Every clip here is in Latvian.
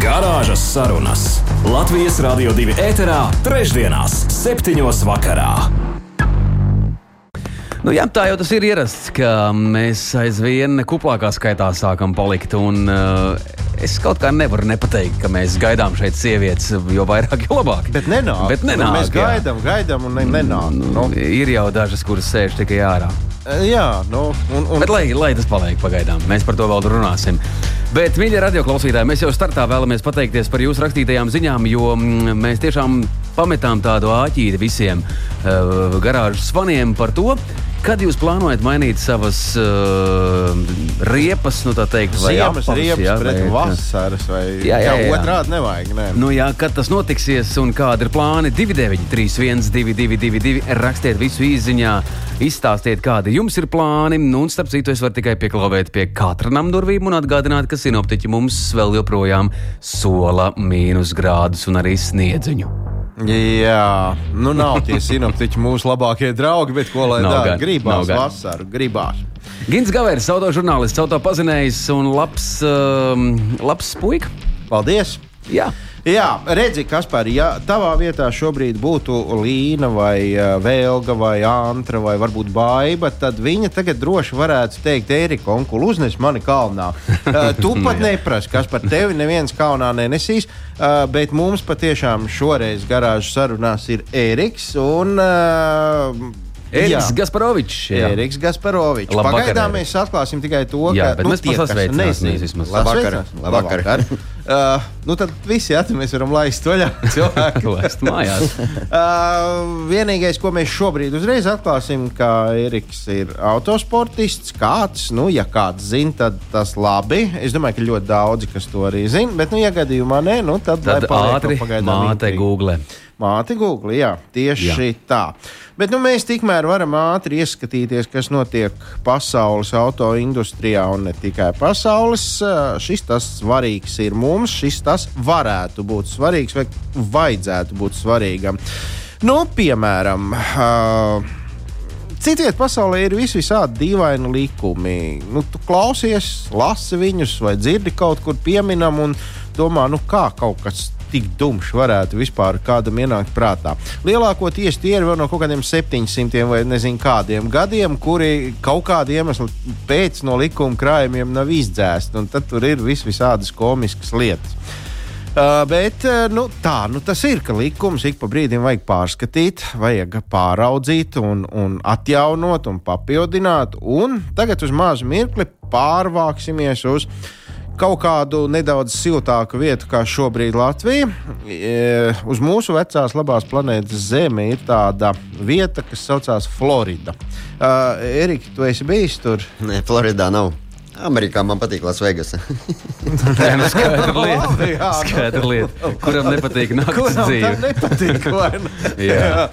Garāžas sarunas Latvijas Rādio 2 ēterā, trešdienās, septiņos vakarā. Nu, jā, tā jau tas ir ierasts, ka mēs aizvien kuplākā skaitā sākam palikt. Un, uh, es kaut kā nevaru nepateikt, ka mēs gaidām šeit sievietes, jo vairāk, jo labāk. Bet nenāk. Bet nenāk mēs gaidām, gaidām un ne, nenāk. Nu, ir jau dažas, kuras sēž tikai ārā. Jā, nu, un, un... Bet lai, lai tas paliek pagaidām, mēs par to vēl runāsim. Bet, mīļie radioklausītāji, mēs jau startā vēlamies pateikties par jūsu rakstītajām ziņām, jo mm, mēs tiešām pametām tādu āķīti visiem uh, garāžas faniem par to, Kad jūs plānojat mainīt savas uh, riepas, nu tā teikt, vai ziemas riepas jā, pret vai, vasaras, vai jā, jā, jā. otrādi nevajag? Nē. Nu, jā, kad tas notiksies un kādi ir plāni 293, 1222, rakstiet visu īsiņā, izstāstiet, kādi jums ir plāni. Nu, un starp citu, es varu tikai pieklauvēt pie katra namdurvīm un atgādināt, ka sinoptiķi mums vēl joprojām sola mīnus grādus un arī sniedziņu. Jā, nu nav tie sinoptiķi mūsu labākie draugi, bet ko lai dara? Gribās vasaru, gribās. Gins Gavērs, auto žurnālists, auto pazinējs un labs, um, labs puika. Paldies! Jā. Jā, redzi, Kaspar, ja tavā vietā šobrīd būtu Līna vai uh, Vēlga vai Antra vai varbūt Baiba, tad viņa tagad droši varētu teikt, Erika, onkul, uznes mani kalnā. Uh, tu pat neprasi, kas par tevi neviens kalnā nenesīs, uh, bet mums patiešām šoreiz garāžas sarunās ir Eriks un Eriks Gasparovičs. Eriks Gasparovičs. Pagaidām mēs atklāsim tikai to, jā, ka nu, mēs tie, pasveicināmies. Labvakar. Labvakar. Labvakar. uh, nu tad visi jā, mēs varam laist vaļā cilvēku. laist mājās. uh, vienīgais, ko mēs šobrīd uzreiz atklāsim, ka Eriks ir autosportists. Kāds, nu, ja kāds zina, tad tas labi. Es domāju, ka ļoti daudzi, kas to arī zina, bet, nu, ja gadījumā nē, nu, tad, tad ātri māte Google. Māte Google, jā, tieši jā. tā. Bet nu, mēs tikmēr varam ātri ieskatīties, kas notiek pasaules auto industrijā un ne tikai pasaules. Šis tas svarīgs ir mums, šis tas varētu būt svarīgs vai vajadzētu būt svarīgam. Nu, piemēram, uh, Citviet pasaulē ir vis visādi dīvaini likumi. Nu, tu klausies, lasi viņus vai dzirdi kaut kur pieminam un domā, nu kā kaut kas tik dumšs varētu vispār kādam ienākt prātā. Lielākoties tie ir no kaut kādiem 700 vai nezinu kādiem gadiem, kuri kaut kāda iemesla pēc no likuma krājumiem nav izdzēsti. Tad tur ir vis visādas komiskas lietas. Uh, bet nu, tā nu, tas ir, ka likums ik pa brīdim vajag pārskatīt, vajag pāraudzīt, un, un atjaunot un papildināt. Un tagad uz mazu mirkli pārvāksimies uz uh, kaut kādu nedaudz siltāku vietu, kā šobrīd Latvija. E, uz mūsu vecās labās planētas Zeme ir tāda vieta, kas saucās Florida. Uh, Erika, tu esi bijis tur? Nē, Floridā nav. Amerikā man patīk Lasvegas. Tā ir nu skaidra lieta. Jā, skaidra lieta. Kuram nepatīk naktas dzīve? Nepatīk, vai ne? Jā. Jā.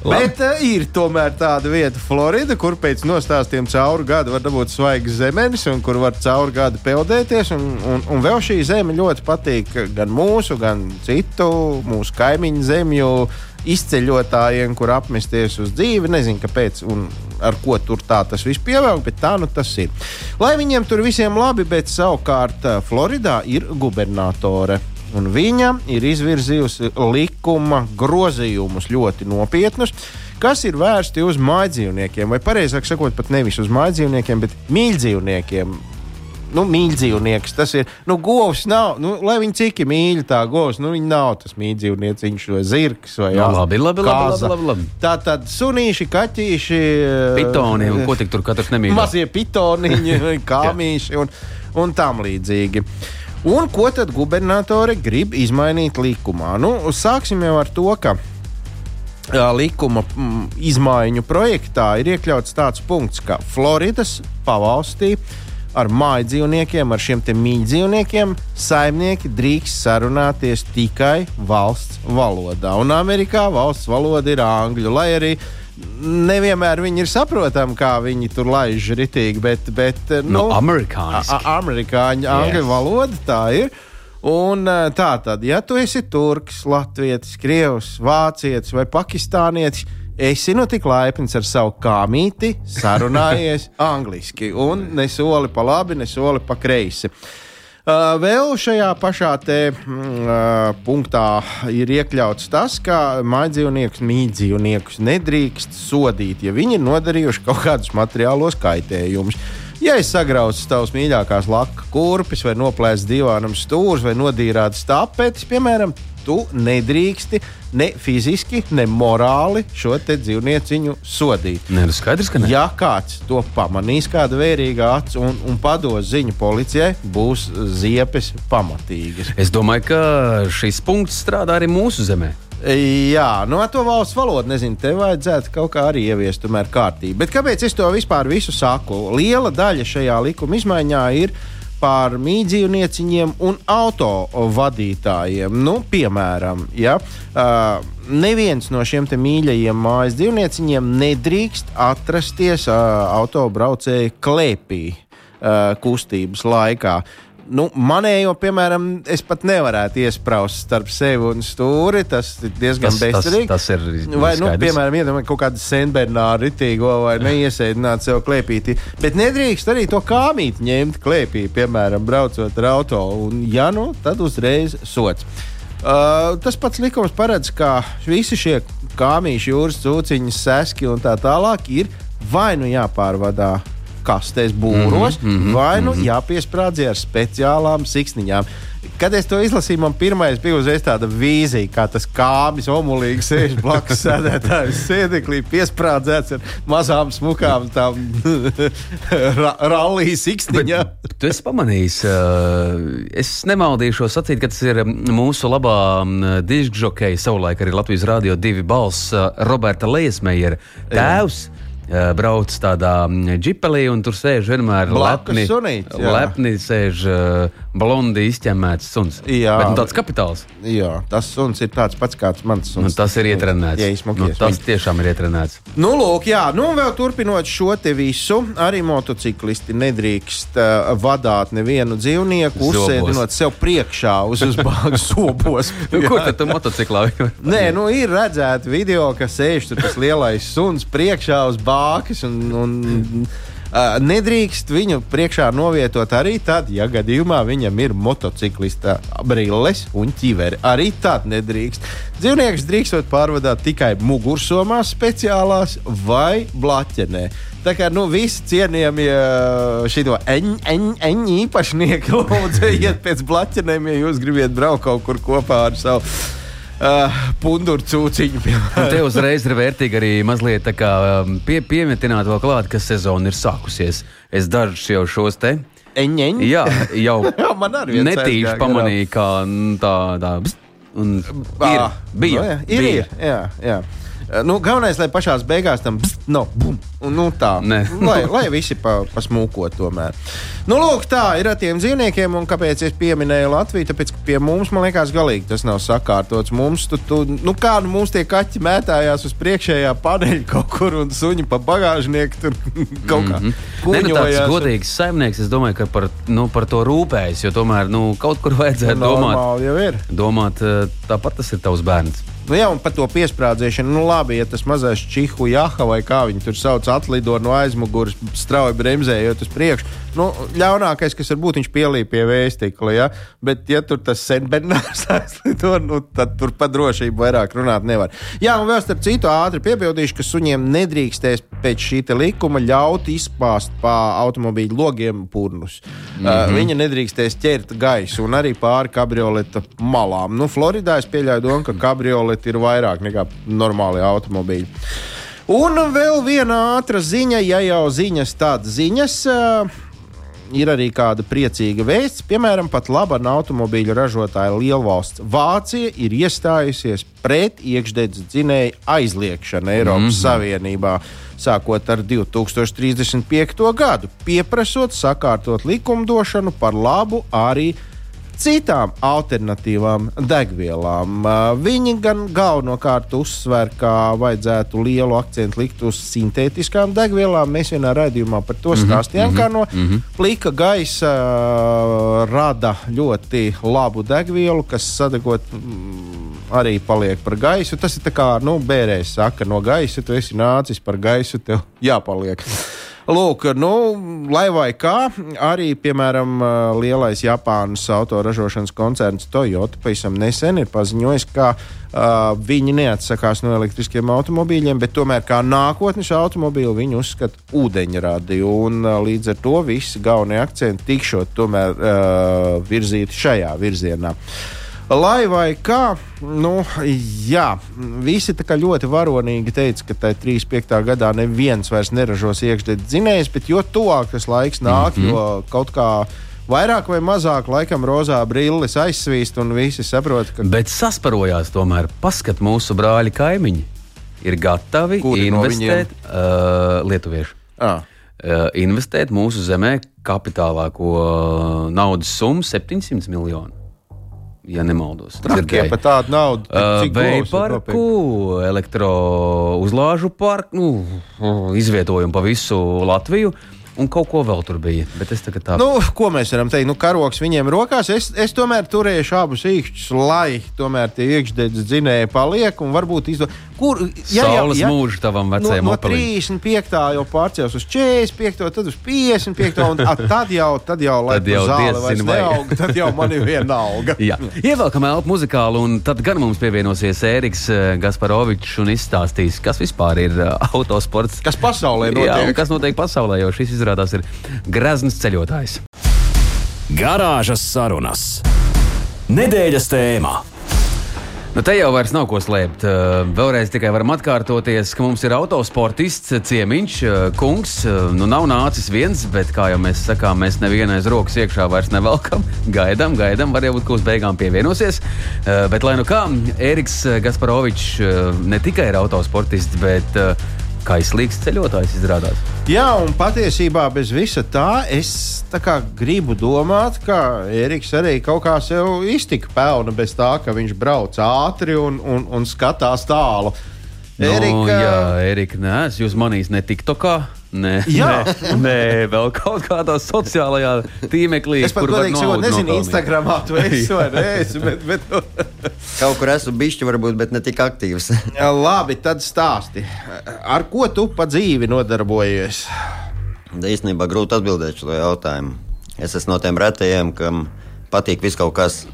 Labi. Bet uh, ir tomēr tāda vieta, Florida, kur pēc nostāstiem cauri gadu var dabūt svaigas zemenes, un kur var cauri gadu peldēties. Un, un, un vēl šī zeme ļoti patīk gan mūsu, gan citu, mūsu kaimiņu zemju izceļotājiem, kur apmesties uz dzīvi. Nezinu, kāpēc un ar ko tur tā tas viss pievelk, bet tā nu tas ir. Lai viņiem tur visiem labi, bet savukārt eh, Floridā ir gubernatore un viņa ir izvirzījusi likuma grozījumus ļoti nopietnus, kas ir vērsti uz mājdzīvniekiem, vai precīzāk sakot, pat nevis uz mājdzīvniekiem, bet mīļdzīvniekiem. Nu, mīļdzīvnieks tas ir. Nu, govs nav, nu, lai viņi cik mīļi, tā govs, nu, viņi nav tas mīļdzīvnieks vai zirgs vai no, nu, labi, labi, labi, labi, labi. Tā tad sunīši, kaķīši, pitoni un ko tik tur katrs nemīl. Mazie pitoniņi, kāmīši un, un tam līdzīgi. Un ko tad gubernatori grib izmainīt likumā? Nu, sāksim jau ar to, ka likuma izmaiņu projektā ir iekļauts tāds punkts, ka Floridas pavalstī ar māju dzīvniekiem, ar šiem mīļdzīvniekiem, saimnieki drīkst sarunāties tikai valsts valodā. Un Amerikā valsts valoda ir angļu, lai arī nevienmēr viņi ir saprotami, kā viņi tur laiž ritīgi, bet, bet No, nu, a- amerikāņu angļu Yes. valoda tā ir. Un eh, tā tad, ja tu esi turks, latvietis, krievs, vācietis vai pakistānietis, esi nu tik laipns ar savu kāmīti, sarunājies angliski un ne soli pa labi, ne soli pa kreisi. Vēl šajā pašā te, uh, punktā ir iekļauts tas, ka mājdzīvniekus, mītdzīvniekus nedrīkst sodīt, ja viņi ir nodarījuši kaut kādus materiālos kaitējumus. Ja es sagrauzu tavas mīļākās laka kurpes, vai noplēsu divānam stūrus, vai nodīrātu stāpētis, piemēram, tu nedrīksti ne fiziski, ne morāli šo dzīvnieciņu sodīt. Nē, nu skaidrs, ka ne. Ja kāds to pamanīs, kāda vērīga acis un, un pados ziņu policijai, būs ziepes pamatīgas. Es domāju, ka šis punkts strādā arī mūsu zemē. Jā, no to valsts valodu nezinu, te vajadzētu kaut kā arī ieviest tomēr kārtību. Bet kāpēc es to vispār visu saku? Liela daļa šajā likuma izmaiņā ir par mītdzīvnieciņiem un auto vadītājiem. Nu, piemēram, ja, uh, neviens no šiem mīļajiem mājas dzīvnieciņiem nedrīkst atrasties uh, autobraucēju klēpī uh, kustības laikā. Nu, manējo, piemēram, es pat nevarētu iesprāst starp sevi un stūri. Tas ir diezgan Tas- tas- bezcerīgi. tas ir Vai, nu, skaidrs. piemēram, iedomājieties kaut kādu senbernāru ritīgo vai neiesēdināt sev klēpīti. Bet nedrīkst arī to kāmīt ņemt klēpī, piemēram, braucot ar auto. Un, ja nu, tad uzreiz sots. Uh, tas pats likums paredz, ka visi šie kāmīši, jūras cūciņas, seski un tā tālāk ir vai nu jāpārvadā kastēs būros, mm -hmm, vai nu mm -hmm. jāpiesprādzē ar speciālām siksniņām. Kad es to izlasīju, man pirmais bija uzreiz tāda vīzija, kā tas kāmis omulīgi sēž blakus sēdētājas sēdeklī, piesprādzēts ar mazām smukām tām ra rallija siksniņām. Tu esi pamanījis, uh, es nemaldīšos sacīt, ka tas ir um, mūsu labā um, diskžokeja, savulaik arī Latvijas Rādio 2 balss uh, Roberta Leismejera tēvs. uh, Brauc tādā mm, džipelī, un tur sēž vienmēr Blakus lepni. sunītis, jā. lepni sēž uh, blondi izķemmēts suns. Jā. Bet, nu, tāds kapitāls. Jā, tas suns ir tāds pats kāds mans Nu, suns. tas ir ietrenēts. Jā, nu, tas tiešām ir ietrenēts. Nu, lūk, jā, nu, vēl turpinot šo te visu, arī motociklisti nedrīkst uh, vadīt nevienu dzīvnieku, uzsēdinot sev priekšā uz uzbāztas sobos. Nu, kur tad tu motociklā? Nē, nu ir redzēta video, ka sēž tur tas lielais suns priekšā uz bākas un. un Uh, nedrīkst viņu priekšā novietot arī tad, ja gadījumā viņam ir motociklista brilles un ķiveri. Arī tad nedrīkst. Dzīvnieks drīkstot pārvadāt tikai mugursomās, speciālās vai blaķenē. Tā kā nu, visi cienījamie šito eņģeņu īpašnieki lūdzu iet pēc blaķenēm, ja jūs gribat braukt kaut kur kopā ar savu uh, punduru cūciņu. Te uzreiz ir vērtīgi arī mazliet kā, um, pie, piemetināt vēl klāt, ka sezona ir sākusies. Es dažus jau šos te. Eņģeņu? Jā, jau netīši pamanīju, kā tā, tā bzz, un ir, bija, nu, jā, ir, bija. ir, jā, jā. Uh, Nu, galvenais, lai pašā beigās tam bzzt, no, bum, un, nu, tā, Nē. lai, lai visi pa, pasmūko tomēr. Nu, lūk, tā ir ar tiem dzīvniekiem, un kāpēc es pieminēju Latviju? Tāpēc, ka pie mums, man liekas, galīgi tas nav sakārtots. Mums, tu, tu, nu, kā nu, mums tie kaķi mētājās uz priekšējā paneļa kaut kur, un suņi pa bagāžnieku tur kaut kā Nē, nu, tāds godīgs saimnieks, es domāju, ka par, nu, par to rūpējas. Jo tomēr nu, kaut kur vajadzētu domāt, Normāli jau ir. domāt, eh, tāpat tas ir tavs bērns. Nu, jā, un par to piesprādzēšanu, nu, labi, ja tas mazais čihu jaha vai kā viņi tur sauc, atlido no aizmugures, strauji bremzējot uz priekšu. Nu, ļaunākais, kas var būt, viņš pielīp pie vēstikla, ja? bet, ja tur tas senbernārs aizlido, nu, tad tur par drošību vairāk runāt nevar. Jā, un vēl starp citu ātri piebildīšu, ka suņiem nedrīkstēs pēc šī likuma ļaut izpāst pa automobīļu logiem purnus. Mm -hmm. uh, viņa nedrīkstēs ķert gaisu un arī pāri kabrioleta malām. Nu, Floridā es pieļauju domu, ka kabrioleti ir vairāk nekā normāli automobīļi. Un vēl viena ātra ziņa, ja jau ziņas tādas ziņas. Uh, ir arī kāda priecīga vēsts. Piemēram, pat laba automobīļu ražotāja lielvalsts Vācija ir iestājusies pret iekšdedzes dzinēju aizliekšanu Eiropas mm -hmm. Savienībā. Sākot ar 2035. gadu, pieprasot sakārtot likumdošanu par labu arī citām alternatīvām degvielām. Viņi gan galvenokārt uzsver, ka vajadzētu lielu akcentu likt uz sintētiskām degvielām. Mēs vienā raidījumā par to mhm, stāstījām, mm -hmm, kā no mm -hmm. plika gaisa rada ļoti labu degvielu, kas sadegot arī paliek par gaisu. Tas ir kā nu, bērēs saka, no gaisa tu esi nācis par gaisu, tev jāpaliek. Lūk, nu, lai vai kā, arī, piemēram, lielais Japānas autoražošanas koncerns Toyota pavisam nesen ir paziņojis, ka uh, viņi neatsakās no elektriskiem automobīļiem, bet tomēr kā nākotnes automobīlu viņi uzskata ūdeņradi. Un, uh, līdz ar to visi galvenie akcenti tikšot tomēr uh, virzīti šajā virzienā. Uh, Lai vai kā, nu, jā, visi ļoti varonīgi teica, ka tajā 35. gadā neviens vairs neražos iekšzemes dzinējus, bet jo tuvāk tas laiks nāk, mm -hmm. jo kaut kā vairāk vai mazāk laikam rozā brilles aizsvīst un visi saprot, ka. Bet sasparojās tomēr, paskat mūsu brāļi kaimiņi ir gatavi Kuri investēt no uh, lietuvieši. Ah. Uh, investēt mūsu zemē kapitālāko naudas summu 700 miljonu ja nemaldos. Trakie par tādu naudu. Uh, Vēja parku, elektrouzlāžu parku, nu, izvietojumu pa visu Latviju. Un kaut ko vēl tur bija. Tā... Nu, ko mēs varam teikt? Nu, karoks viņiem rokās. Es, es tomēr turēšu abus īkšķus, lai tomēr tie iekšdedzes dzinēji paliek. Un varbūt izdo... Kur Saules ja, ja, mūžu tavam vecajam no, no 35. jau pārcēlās uz 45. tad uz 55. un a, tad jau, tad jau, tad jau zāle vairs neaug, tad jau man ir viena alga. Jā, ievelkam elpu muzikālu un tad gan mums pievienosies Ēriks eh, Gasparovičs un izstāstīs, kas vispār ir uh, autosports. Kas pasaulē notiek? Jā, kas notiek pasaulē, jo šis izrādās ir grezns ceļotājs. Garāžas sarunas. Nedēļas tēmā. Nu, te jau vairs nav ko slēpt. Vēlreiz tikai varam atkārtoties, ka mums ir autosportists ciemiņš, kungs. Nu, nav nācis viens, bet, kā jau mēs sakām, mēs nevienu aiz rokas iekšā vairs nevelkam. Gaidām, gaidām, varbūt, ka uz beigām pievienosies. Bet, lai nu kā, Eriks Gasparovičs ne tikai ir autosportists, bet kaislīgs ceļotājs izrādās. Jā, un patiesībā bez visa tā es tā gribu domāt, ka Eriks arī kaut kā sev iztika pelna bez tā, ka viņš brauc ātri un, un, un skatās tālu. No, nu, Erika, jā, Erika, nē, es jūs manīs ne TikTokā. Nē, nē, nē, vēl kaut kādā sociālajā tīmeklī. Es pat godīgi sakot, nezinu, Instagramā tu esi vai nē, bet, bet... kaut kur esmu bišķi, varbūt, bet ne tik aktīvs. Jā, labi, tad stāsti. Ar ko tu pa dzīvi nodarbojies? Īstenībā grūti atbildēt šo jautājumu. Es esmu no tiem retajiem, kam patīk viss kaut kas.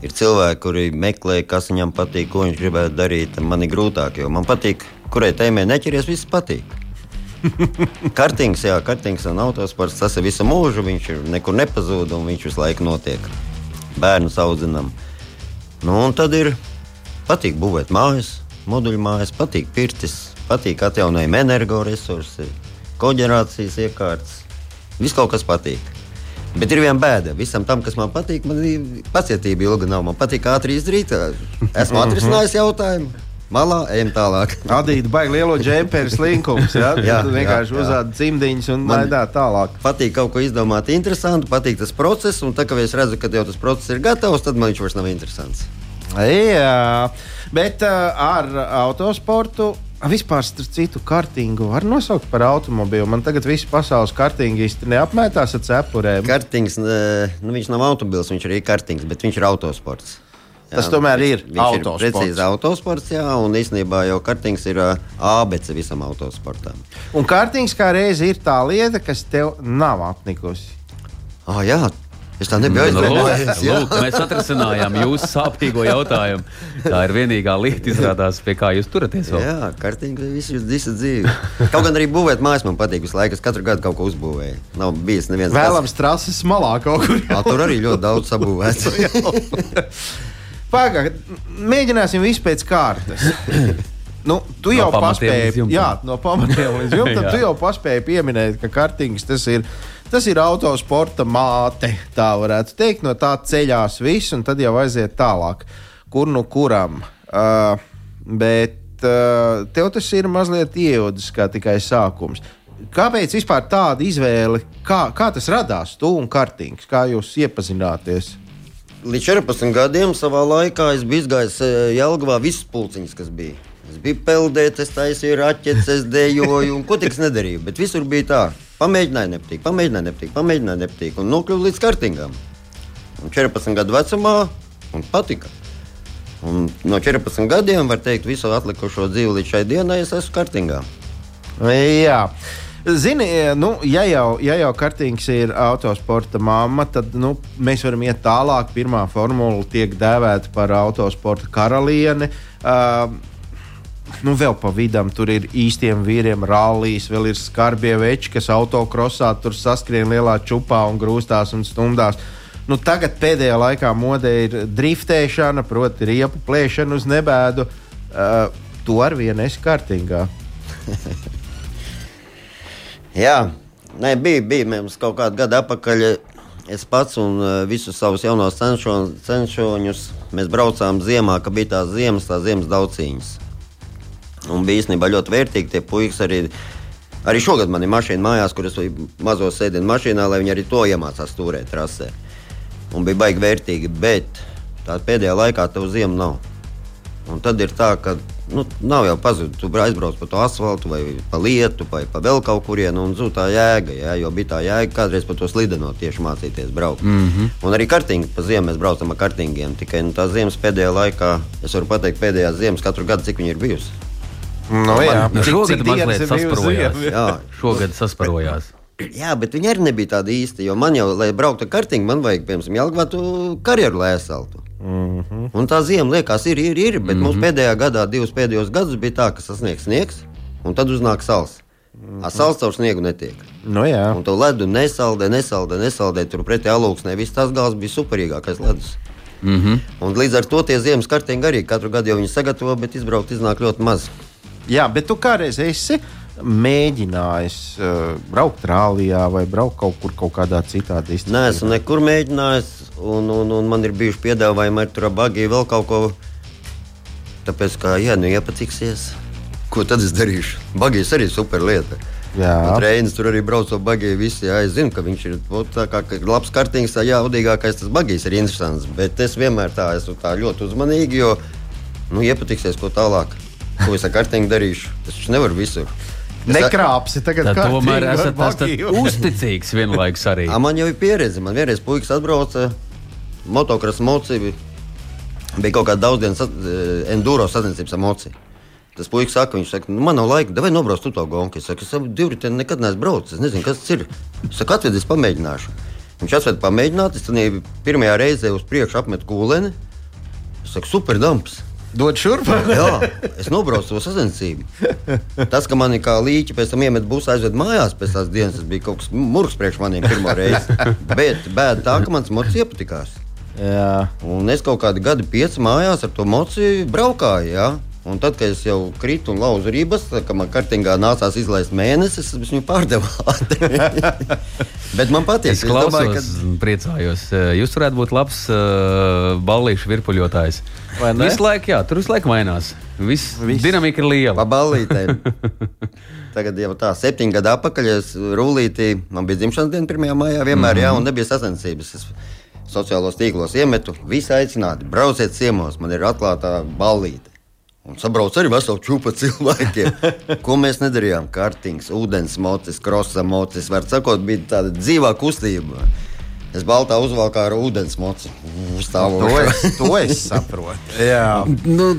Ir cilvēki, kuri meklē, kas viņam patīk, ko viņš gribētu darīt. Man ir grūtāk, jo man patīk, kurai tēmai neķeries, viss patīk. kartings, jā, kartings un autosports tas ir visu mūžu. Viņš ir nekur nepazūd un viņš visu laiku notiek. Bērnu audzinām. Nu, un tad ir patīk būvēt mājas, moduļu mājas, patīk pirtis, patīk atjaunojumi energoresursi, koģenerācijas iekārtas. Viss kaut kas patīk. Bet ir viena bēda. Visam tam, kas man patīk, man pacietība ilga nav. Man patīk ātri izdarīt. Esmu atrisinājis jautājumu malā, ejam tālāk. Adīt, baigi lielo džemperi slinkums. Ja? jā, tu vienkārši uzādi cimdiņus un laidā tālāk. Patīk kaut ko izdomāt interesantu, patīk tas process, un tā kā es redzu, ka jau tas process ir gatavs, tad man viņš vairs nav interesants. Jā, bet uh, ar autosportu. Vispār citu kartingu var nosaukt par automobīlu. Man tagad viss pasaules kartingisti neapmētās ar cepurēm. Kartings, nu, viņš nav automobilis, viņš ir arī kartings, bet viņš ir autosports. Jā, Tas tomēr ir autosports. Ir precīzi autosports, jā, un īstenībā jau kartings ir uh, ABC visam autosportam. Un kartings kā reize ir tā lieta, kas tev nav apnikusi. Oh, jā, Es tā nebiju aizdomājies. Nu, lūk, mēs atrisinājām jūsu sāpīgo jautājumu. Tā ir vienīgā lieta, izrādās, pie kā jūs turaties. Vēl. Jā, kārtīgi visu, visu dzīvi. Kaut gan arī būvēt mājas man patīk visu laiku. Es katru gadu kaut ko uzbūvēju. Nav bijis neviens. Vēlams trases malā kaut kur. Jā, tur arī ļoti daudz sabūvēts. Pagaid, mēģināsim visu pēc kārtas. Nu, tu no jau paspēji, jā, no pamatiem līdz jumtam. tu jau paspēji pieminēt, ka kartings tas ir Tas ir autosporta māte, tā varētu teikt. No tā ceļās viss, un tad jau aiziet tālāk, kur nu kuram. Uh, bet uh, tev tas ir mazliet iejūdzis kā tikai sākums. Kāpēc vispār tāda izvēle? Kā, kā tas radās? Tu un Kartings, kā jūs iepazināties? Līdz 14 gadiem savā laikā es biju izgājis eh, Jelgavā visas pulciņas, kas bija. Es biju peldēt, es taisīju raķetes, es dejoju, un ko tik es nedarīju. Bet visur bija tā, pamēģināju, nepatīk, pamēģināju, nepatīk, pamēģināju, nepatīk, un nokļuvu līdz kartingām. Un 14 gadu vecumā un patika. Un no 14 gadiem, var teikt, visu atlikušo dzīvi līdz šai dienai es esmu kartingā. Jā. Zini, nu, ja jau, ja jau kartings ir autosporta mamma, tad nu, mēs varam iet tālāk. Pirmā formula tiek dēvēta par autosporta karalieni. Uh, Nu, vēl pa vidam tur ir īstiem vīriem rallijas, vēl ir skarbie veči, kas autokrosā tur saskrien lielā čupā un grūstās un stumdās. Nu, tagad pēdējā laikā modē ir driftēšana, proti, riepu plēšana uz nebēdu. Uh, tu ar vienu esi kārtīgā. Jā, Nē, bija, bija mums kaut kāda gada atpakaļ. Es pats un uh, visus savus jaunos cenšo, cenšoņus mēs braucām ziemā, kad bija tās ziemas, tās ziemas daudziņas. Un bija īstenībā ļoti vērtīgi tie puikas arī. Arī šogad man ir mašīna mājās, kur es mazo sēdienu mašīnā, lai viņi arī to iemācās turēt trasē. Un bija baigi vērtīgi, bet tā pēdējā laikā tev ziema nav. Un tad ir tā, ka nu, nav jau pazudis. Tu aizbrauc pa to asfaltu, vai pa lietu, vai pa vēl kaut kurienu, un zūd tā jēga. Jā, jo bija tā jēga kādreiz pa to slidenot, tieši mācīties braukt. Mm -hmm. Un arī kartingi, pa ziemu mēs braucam ar kartingiem. Tikai nu, tā ziemas pēdējā laikā, es varu pateikt, pēdējās ziemas katru gadu, cik viņi ir bijusi. Nu, jā, Nu, Cik- šogad mazliet sasparojās. Jā, Šogad sasparojās. Jā, bet viņi arī nebija tādi īsti. Jo man jau, lai brauktu ar kartiņu, man vajag, piemēram, Jelgavātu karjeru, lai aizsaltu. Mm -hmm. Un tā zima liekas, ir, ir, ir bet mm -hmm. mums pēdējā gadā, divus pēdējos gadus bija tā, ka sasniegs sniegs, un tad uznāk sals. Mm -hmm. Sals caur sniegu netiek. Nu, jā. Un to ledu nesaldē, nesaldē, nesaldē. Tur pretī alūksnē viss tas gals bija superīgākais ledus. Mm -hmm. Un līdz ar to tie ziemas kartiņi arī katru gadu jau viņi sagatavo, bet izbraukt iznāk ļoti maz. jā, bet tu kādreiz esi mēģinājis uh, braukt rālijā vai braukt kaut kur kaut kādā citā Nē, disciplīnā. esmu nekur mēģinājis, un, un, un man ir bijuši piedāvājumi ar tur bagāju vēl kaut ko. Tāpēc, kā, ja nu iepatiksies, ko tad es darīšu? Bagājs arī super lieta. Jā. Reinis tur arī brauc ar bagāju. Visi jā, es zinu, ka viņš ir vot tā kā ka labs kartings, tā jaudīgākais tas bagājs ir interesants. Bet es vienmēr tā esmu tā ļoti uzmanīgi, jo nu, iepatiksies, ko tālāk. Ko es ar kartingu darīšu? Es taču nevaru visur. Es- Nekrāpsi tagad, tomēr esat, uzticīgs vienlaikus arī. A, man jau ir pieredze. Man vienreiz puikas atbrauca motocross mocību. Bija kaut kāda daudzdienas sa- eh, enduro sacensības ar mocību. Tas puisis saka, viņš saka, nu, man nav laika, vai nobrauc tu to gonku. Es saku, es savu divriteni nekad neesmu braucis. Es nezinu, kas tas ir. Es saku, atvedies, pamēģināšu. Viņš atveda pamēģināt, es tad pirmajā reizē uz priekšu apmetu kūleni. Es saku, super dumps. Dod šurp. Jā, es nobraucu to sacensību. Tas, ka man kā līķi pēc tam iemet būs aizved mājās pēc tās dienas, tas bija kaut kas murgs priekš maniem pirmo reizi. Bet bēda tā, ka mans mocis iepatikās. Jā. Un es kaut kādu gadu pieci mājās ar to moci braukāju. Ja? Un tad, kad es jau kritu un lauzu rības, kad man kartingā nācās izlaist mēnesis, es viņu pārdevu. Bet man patīk. Es klausos, ka... priecājos. Jūs varētu būt labs uh, ballīšu virpuļotājs. Visu laiku, jā, tur visu laiku mainās. Viss Viss. dinamika ir liela. Pa ballītēm. Tagad jau tā, septiņi gadi atpakaļ, es rūlītī, man bija dzimšanas diena 1. maijā, vienmēr, mm -hmm. jā, un nebija sacensības. Es sociālos tīklos iemetu, visi aicināti, brauciet ciemos, man ir atklāta ballīte. Un sabrauc arī veselu čūpu cilvēkiem. Ko mēs nedarījām? Kartings, ūdens mocis, krosa mocis. Var sakot, bija tāda dzīvā kustība. Es baltā uzvalku ar ūdens moci. To es, to es saprotu. Jā. Nu,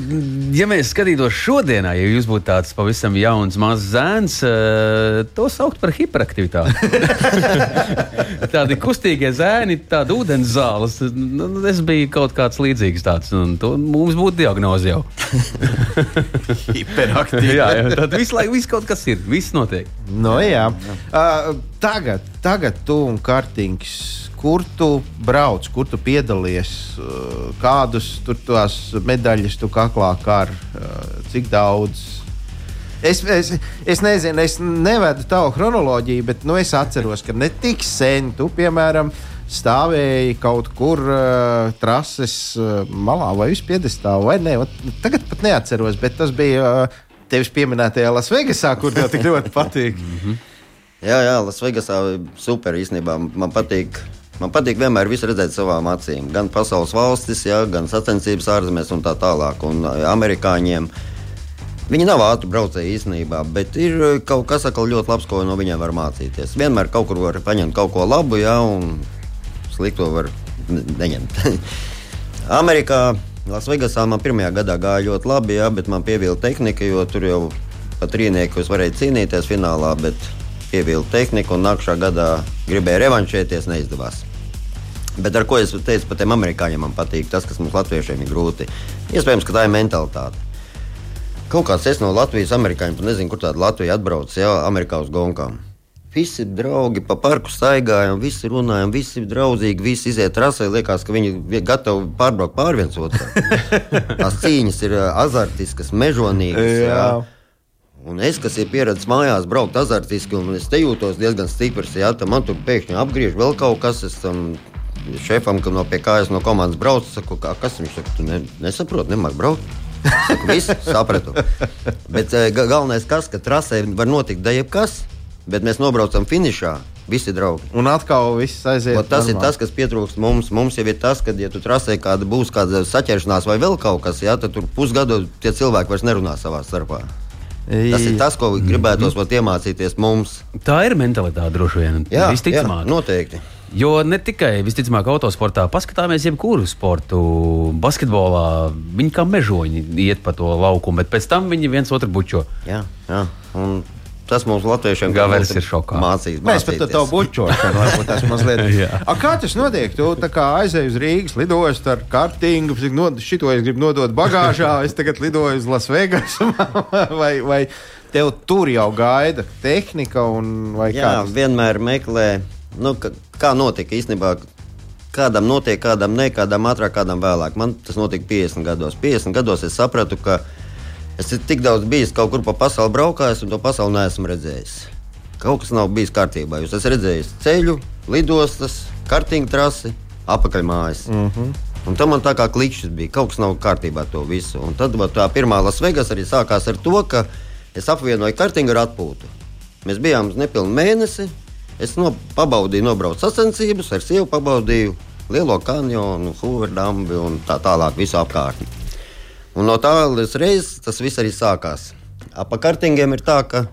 ja mēs skatītos šodienā, ja jūs būtu tāds pavisam jauns, mazs zēns, eh, to saukt par hiperaktivitāti. Tādi kustīgie zēni, tāda ūdens zāles. Nu, es biju kaut kāds līdzīgs tāds, un to mums būtu diagnoze jau. Hiperaktīvi. jā, jā, tad visu laiku viss kaut kas ir, viss notiek. No, jā. uh, tagad, tagad tu un Kārtings, kur tu brauc, kur tu piedalies, uh, kādus tur tās medaļas tu kaklā kar, uh, cik daudz. Es, es, es nezinu, es nevedu tavu chronoloģiju, bet nu, es atceros, ka ne tik sen tu, piemēram, stāvēji kaut kur uh, trases uh, malā vai uz piedestāla, vai ne? Ot, Tagad pat neatceros, bet tas bija uh, tevis pieminētajā Lasvegasā, kur tev tik ļoti patīk. Jā, jā, Lasvegasā super īstenībā. Man patīk. Man patīk vienmēr visu redzēt savām acīm. Gan pasaules valstis, jā, gan sacensības ārzemēs un tā tālāk. Un amerikāņiem viņi nav ātri braucēji īstenībā, bet ir kaut kas ļoti labs, ko no viņiem var mācīties. Vienmēr kaut kur var paņemt kaut ko labu, jā, un slikto var ne- neņemt. Amerikā, Lasvegasā man pirmajā gadā gāja ļoti labi, jā, bet man pievilka tehnika, jo tur jau pat trīniekos varēja cīnīties finālā, bet pievilka tehnika un nākamā gadā gribēja revanšēties, neizdevās. Bet ar ko es teicu par tiem amerikāņiem, man patīk tas, kas mums latviešiem ir grūti. Iespējams, ka tā ir mentalitāte. Kaut kāds es no Latvijas, amerikāņiem, pat nezinu, kur tāda Latvija atbrauc, jā, Amerikā uz gonkām. Visi draugi pa parku staigājam, visi runājam, visi draudzīgi, visi iziet trasē. Liekas, ka viņi ir gatavi pārbraukt pār viens otru. Tās cīņas ir azartiskas, mežonīgas. Jā. Jā. Un es, kas ir pieredzējis mājās, braukt azartiski, un es te jūtos diezgan stiprs. Jā, man tur pēkšņi apgriež vēl kaut kas. Es tam šefam, kam no pie kājas no komandas brauc, saku, kā, kas viņš saka, tu ne, nesaproti, nemāk braukt. Saku, viss sapratu. Bet eh, ga- galvenais, kas, ka trasē var notikt da jebkas, bet mēs nobraucam finišā. Visi draugi. Un atkal viss aiziet. Ot, tas ir normāli. tas, kas pietrūkst mums. Mums jau ir tas, ka, ja tu trasē kāda būs kāda saķeršanās vai vēl kaut kas, jā, tad tur pusgadu tie cilvēki vairs nerunā savā starpā. Tas ir tas, ko gribētos vat iemācīties mums. Tā ir mentalitāte droši vien. Jā, jā visticamāk. noteikti. Jo ne tikai visticamāk autosportā, paskatāmies jebkuru sportu, basketbolā. Viņi kā mežoņi iet pa to laukumu, bet pēc tam viņi viens otru bučo. Jā, jā. Un tas mums latviešiem Gavers būtu ir šokā. Mācīs, Mēs pat tādu bučošanu varbūt tas mazliet. Jā. A, kā tas notiek? Tu tā kā aizēji uz Rīgas, lidostu ar kartingu, šito es gribu nodot bagāžā, es tagad lidoju uz Lasvegas, vai, vai tev tur jau gaida tehnika un vai Jā, kā? tas? vienmēr meklē, nu, ka, kā notika īstenībā. Kādam notiek, kādam ne, kādam ātrāk, kādam vēlāk. Man tas notika 50 gados. 50 gados es sapratu, ka es esmu tik daudz bijis kaut kur pa pasauli braukājis, un to pasauli neesmu redzējis. Kaut kas nav bijis kārtībā. Jūs esat redzējis ceļu, lidostas, kartīņu trasi, apakaļmājas. Mm -hmm. Un tam man tā kā klikšķis bija. Kaut kas nav kārtībā ar to visu. Un tad tā pirmā Lasvegas arī sākās ar to, ka es apvienoju kartīņu ar atpūtu. Mēs bijām uz nepilnu mēnesi. Es no, pabaudīju, nobraucu sacensības, ar sievu pabaudīju lielo kanjonu, Hooverdambi un tā tālāk, visu apkārtni. Un no tādas reizes tas viss arī sākās. Ap kartingiem ir tā, ka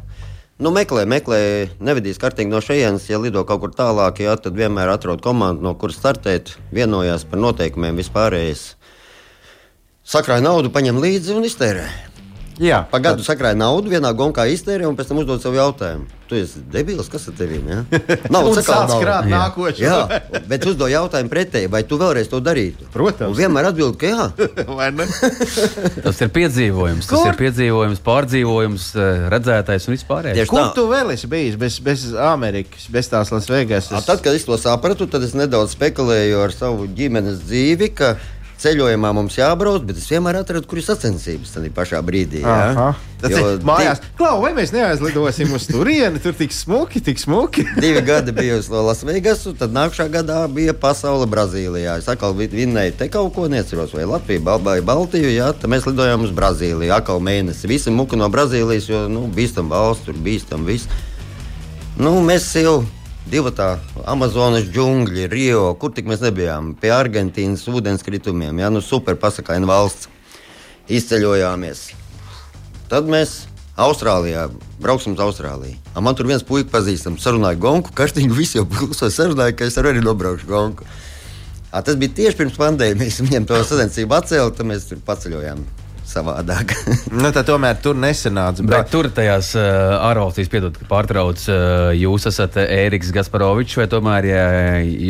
nu, meklē, meklē, nevedīs kartingu no šejienes, ja lido kaut kur tālāk, jā, tad vienmēr atrod komandu, no kuras startēt, vienojās par noteikumiem vispārējais. Sakrāja naudu, paņem līdzi un iztērē. Jā, Pagaidu sakrāja naudu, vienā gonkā iztērē, un pēc tam uzdod sev jautājumu. Tu esi debils, kas ar tevi ir? Nav un sāc krāt Jā. Jā, bet uzdod jautājumu pretēji, vai tu vēlreiz to darītu? Protams. Un vienmēr atbild, ka jā. vai ne? Tas ir piedzīvojums, tas Kur? ir piedzīvojums, pārdzīvojums, eh, redzētais un vispārējais. Kur tā. tu vēl esi bijis bez, bez Amerikas, bez tās Lasvegas? A, Tad, kad es to sapratu, tad es nedaudz spekulēju ar savu ģimenes dzīvi, ka ceļojumā mums jābrauc, bet es vienmēr atradu, kur ir sacensības tajā pašā brīdī. jā. Tas Jo ir mājās. Klau, vai mēs neaizlidosim uz turieni? Tur tik smuki, tik smuki. Divi gadi bija uz Lasvegasu, tad nākamā gadā bija pasaule Brazīlijā. Es atkal vi- vinnēju te kaut ko, neceros, vai Latviju, Bal- vai Baltiju. Jā, tad mēs lidojām uz Brazīliju. Atkal mēnesi. Visi muka no Brazīlijas, jo nu, bīstam valsts, tur bīstam viss. Nu, mēs jau divi tā Amazonas džungļi, Rio, kur tik mēs nebijām. Pie Argentīnas ūdenskritumiem, jā, nu super pasakaina valsts. Izceļojāmies. Tad mēs Austrālijā brauksim uz Austrāliju. A, man tur viens puisis pazīstams, sarunāja gonku, kartiņu, visi jau kluso sarunāja, ka es arī nobraukšu gonku. A, tas bija tieši pirms pandēmijas. Viņiem to sacensību atcēla, tad mēs tur paceļojām savādāk. nu, tad tomēr tur nesanāca. Bet braukt. tur tajās uh, ārvalstīs, piedod, ka pārtrauc, uh, jūs esat Ēriks Gasparovičs vai tomēr ja,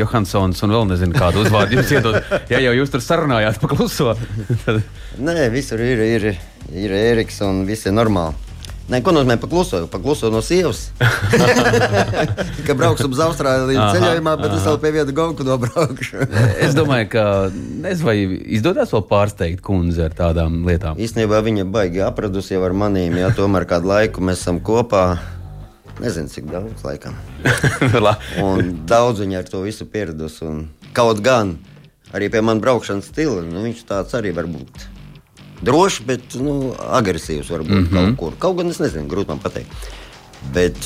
Johansons un vēl nezinu kādu uzvārdu jums iedod. Ja jau jūs tur sarunājāt pa kluso, Nē, visur ir, ir, ir Eriks un viss ir normāli. Nē, ko nozīmē pakluso? Pakluso no sievas. ka brauksim uz Austrāliju ceļojumā, bet es aha. vēl pie viena gauku nobraukšu. Es domāju, ka nezinu, vai izdodas vēl pārsteigt kundzi ar tādām lietām. Īstenībā viņa baigi apradusi jau ar manīm, ja tomēr kādu laiku mēs esam kopā. Nezinu, cik daudz laikam. La- Un daudz viņa ar to visu pieradusi. Kaut gan arī pie manas braukšanas stila, nu, viņš tāds arī var būt. Drošs, bet nu, agresīvs varbūt mm -hmm. kaut kur. Kaut gan es nezinu, grūti man pateikt. Bet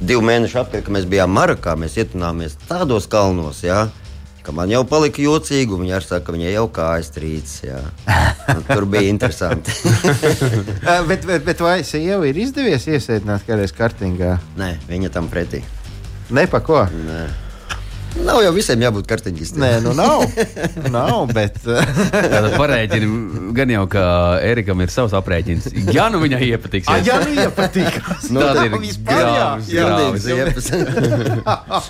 divu mēnešu atpakaļ, kad mēs bijām Marakā, mēs ietunāmies tādos kalnos, jā, ka man jau palika jocīgi, un viņi arī saka, ka viņai jau kājas trīc. Tur bija interesanti. Bet, bet, bet vai sieva ir izdevies iesēdināt kādreiz kartingā? Nē, viņa tam pretī. Ne pa ko? Nē. Nav jau visiem jābūt kartiņģistiem. Nē, nu nav. nav bet, eh, Tātad parēķini gan jau, ka Erikam ir savs aprēķins. Ja nu viņai iepatiks, Ah, jā, nu iepatīk. Nu, tad ir vispār jā. grāvis, Jā, grāvis. Ziepes.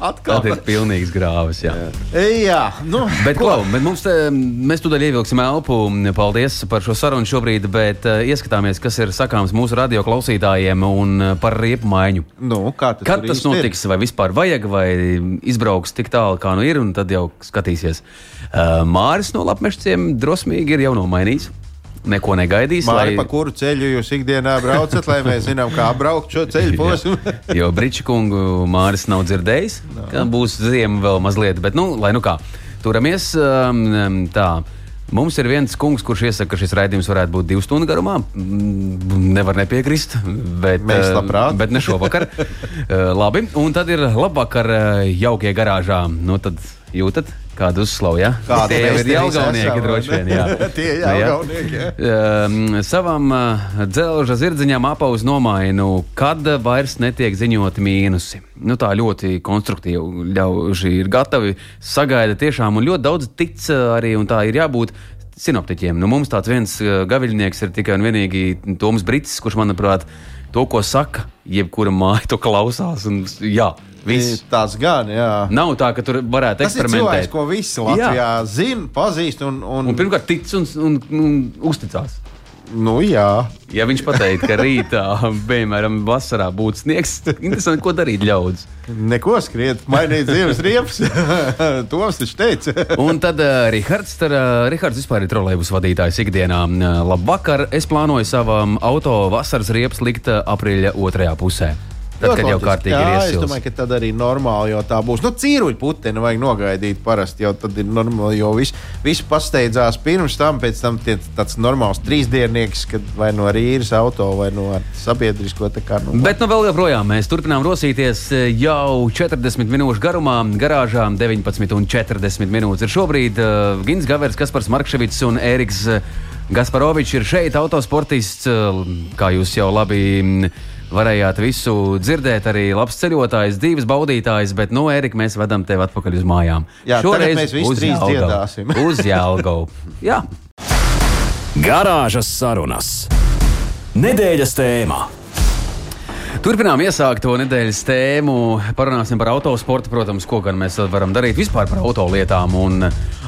Atkal. tad ir pilnīgs grāvis. Jā. Jā, nu, Bet, ko? Bet mums te, mēs tūdaļ ievilksim elpu. Paldies par šo sarunu šobrīd, bet uh, ieskatāmies, kas ir sakāms mūsu radio klausītājiem un uh, par riepu maiņu. nu, kā tas, Kad tas īsti ir? notiks, vai vispār vajag, vai izbrauks tik tālu, kā nu ir, un tad jau skatīsies. Uh, Māris no Lapmešciem drosmīgi ir jau nomainījis. Neko negaidīs. Māri, pa kuru ceļu jūs ikdienā braucat, lai mēs zinām, kā braukt šo ceļu posmu? Jo Brīča kungu Māris nav dzirdējis, ka būs ziema vēl mazliet, bet, nu, lai nu kā, turamies um, tā. Mums ir viens kungs, kurš iesaka, ka šis raidījums varētu būt divu stundu garumā. Mm, Nevar nepiekrist, bet, Mēs uh, labprāt. bet ne šovakar. Uh, Labi, un tad ir labvakar uh, jaukie garāžā. Nu, tad jūtat, kādu uzslavu, ja? Tie mēs ir esam, droši vien, jā. Tie Nu, jā. jelgavnieki, jā. Um, savam uh, dzelža zirdziņam apauz nomainu, kad vairs netiek ziņoti mīnusi. Nu, tā ļoti konstruktīvi ļauži ir gatavi, sagaida tiešām, un ļoti daudz tic uh, arī, un tā ir jābūt. Sinoptiķiem. Nu, mums tāds viens uh, gaviļnieks ir tikai un vienīgi Toms Brits, kurš, manuprāt, to, ko saka, jebkura māja to klausās. Un, jā, viss. Tas gan, jā. Nav tā, ka tur varētu Tas ir cilvēks, eksperimentēt. ko visi Latvijā zina, pazīst. Un, un, Un pirmkārt, tic un, un, un uzticās. nu, jā, Ja viņš pateikt, ka rītā, piemēram, vasarā būtu sniegs, tad interesanti, ko darīt ļaudis. neko skriet, mainīt dzīves riepas. Toms taču teica. Un tad uh, Rihards, tad, uh, Rihards vispār ir trolēļus vadītājs ikdienā. Uh, labvakar, es plānoju savam auto vasaras riepas likt aprīļa otrajā pusē. Tad, kad jau kārtīgi loģiski. ir Jā, es iesils. domāju, ka tad arī normāli jau tā būs. Nu, cīruļu puteni vajag nogaidīt parasti, jau tad ir normāli, jo viss vis pasteidzās pirms tam, pēc tam tie, tāds normāls trīsdiennieks, kad vai no rīras auto vai no sabiedrisko tā kā. Nu, Bet nu vēl joprojām mēs turpinām rosīties eh, jau 40 minūšu garumā. Garāžā 19,40 minūtes ir šobrīd. Uh, Gins Gavers, Kaspars Markevits un Ēriks uh, Gasparovičs ir šeit, autosportists. Uh, kā jūs jau labi mm, varējāt visu dzirdēt, arī labs ceļotājs, dzīves baudītājs, bet, nu, Ērika, mēs vedam tevi atpakaļ uz mājām. Jā, tagad mēs visi trīs Jelgavu. dziedāsim. uz Jālgavu. Jā. Garāžas sarunas. Nedēļas tēmā. Turpinām iesākt to nedēļas tēmu. Parunāsim par autosportu, protams, ko gan mēs varam darīt vispār par autolietām. Un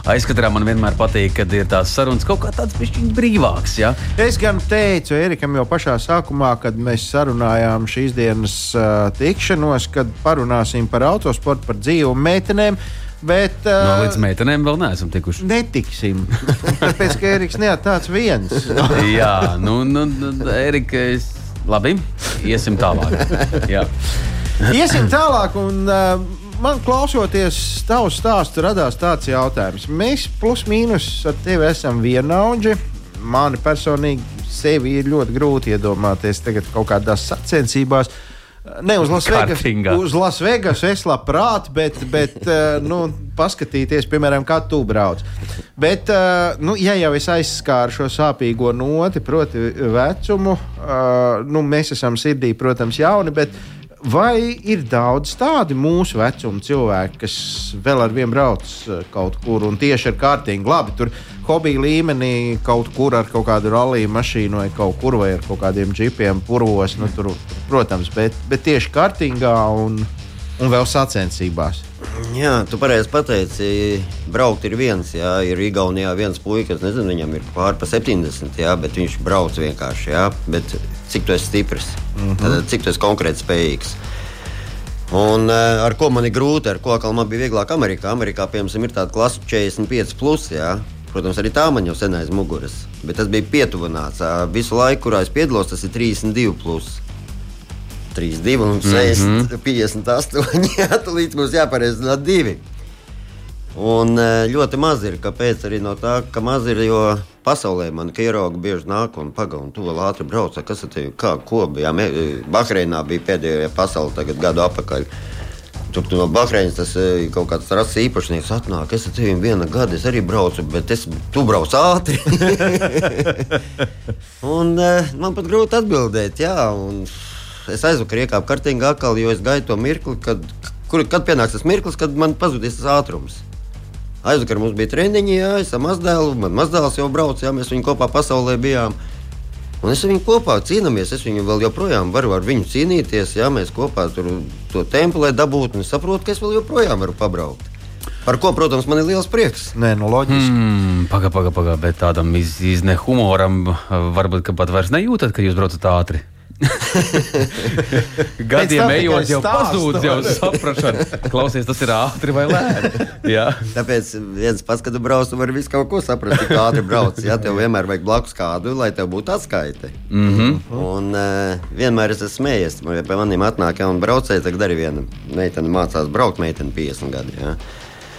aizkatā man vienmēr patīk, kad ir tās sarunas kaut kā tāds brīvāks. Ja? Es gan teicu Erikam jau pašā sākumā, kad mēs sarunājām šīs dienas uh, tikšanos, kad parunāsim par autosportu, par dzīvu meitenēm. Bet, No, uh, līdz meitenēm vēl neesam tikuši. Netiksim. Tāpēc, ka Eriks neatāc viens. Jā, nu, nu, nu Erika, es... labi, iesim tālāk. Jā. Iesim tālāk, un uh, man klausoties tavu stāstu, radās tāds jautājums. Mēs plus mīnus ar tevi esam vienaudži. Man personīgi sevi ir ļoti grūti iedomāties tagad kaut kādās sacensībās. Ne uz Lasvegas, uz Lasvegas es labprāt, bet, bet uh, nu, paskatīties, piemēram, kā tu brauc. Bet, uh, nu, ja jau es aizskāru šo sāpīgo noti, proti, vecumu, uh, nu, mēs esam sirdī, protams, jauni, bet vai ir daudz tādu mūsu vecuma cilvēku, kas vēl ar vienu brauc uh, kaut kur un tieši ar kārtīgu, labi, tur hobija līmenī kaut kur ar kaut kādu rallija mašīnu vai kaut kur vai ar kaut kādiem džipiem, purvos, nu, tur, protams, bet, bet tieši kārtīgā un, Un vēl sacensībās. Jā, tu pareizi pateici, braukt ir viens. Jā, ir Igaunijā viens puisis, nezinu, viņam ir pāri pa 70, jā, bet viņš brauc vienkārši. Jā, bet cik tu esi stiprs, mm -hmm. Tad, cik tu esi konkrēti spējīgs. Un, uh, ar ko man ir grūti, ar ko man bija vieglāk Amerikā. Amerikā, piemēram, ir tāda klase 45, plus, jā. Protams, arī tā man jau sen aiz muguras. Bet tas bija pietuvināts. Visu laiku, kurā es piedalos, tas ir 32. Plus. 32 un 60, mm -hmm. 58. Jā, līdz mums jāpareizina divi. Un ļoti maz ir. Kāpēc? Arī no tā, ka maz ir, jo pasaulē man ierauga bieži nāk un pagaidi, un tu vēl ātri brauc. Kas ir kā, ko bija? Bahreinā bija pēdējā pasaule tagad gadu atpakaļ. Tur no Bahreinas tas kaut kāds rases īpašnieks atnāk. Es ar tevi viena gada, es arī braucu, bet es, tu brauc ātri. un man pat grūti atbildēt, jā. Un, es aizvakar iekāpu kartīgā atkal, jo es gaidu to mirkli, kad, kur, kad pienāks tas mirklis, kad man pazudīs tas ātrums. Aizvakar mums bija treniņi, jā, es ar mazdēlu, man mazdēls jau brauc, jā, mēs viņu kopā pasaulē bijām. Un es ar viņu kopā cīnāmies, es viņu vēl joprojām varu ar viņu cīnīties, jā, mēs kopā tur to tempu, lai dabūtu, un es saprotu, ka es vēl joprojām varu pabraukt. Par ko, protams, man ir liels prieks. Nē, nu, loģiski. Mm, Pagaidām, pagaidām, paga, bet tādam iz, izne humoram varbūt pat vairs nejūtat, ka jūs braucat ātri. Gadiem ejot, jau pazūd, jau saprāšana. Klausies, tas ir ātri vai lēni. Jā. Tāpēc viens pats, kad brauc, tu vari visu kaut ko saprast, cik ātri brauc. Jā, tev vienmēr vajag blakus kādu, lai tev būtu atskaite. Mm -hmm. Un uh, vienmēr es esmu smējies. Man pie maniem atnāk jauni braucēji, tagad arī viena meitene mācās braukt, meitene 50 gadi. Jā.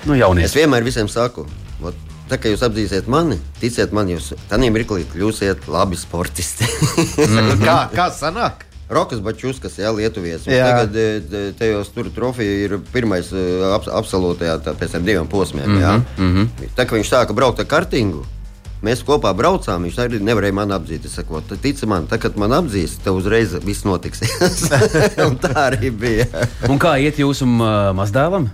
Nu, jaunie. Es vienmēr visiem saku. Ot, Tā kā jūs apzīsiet mani, ticiet man, jūs tādā mirklī kļūsiet labi sportisti. mm. kā, kā sanāk? Rokas Bačuskas, jā, Lietuvijas. Jā. Tagad e, tajos tur trofeja ir pirmais e, ap, absolūtajā pēc tam diviem posmiem. Mm -hmm, mm -hmm. Tā kā viņš sāka braukt ar kartingu. Mēs kopā braucām, viņš arī nevarēja man apzīt. Es saku, tici man, tā, kad man apzīs, tev uzreiz viss notiks. tā arī bija. Un kā iet jūsu mazdēlam?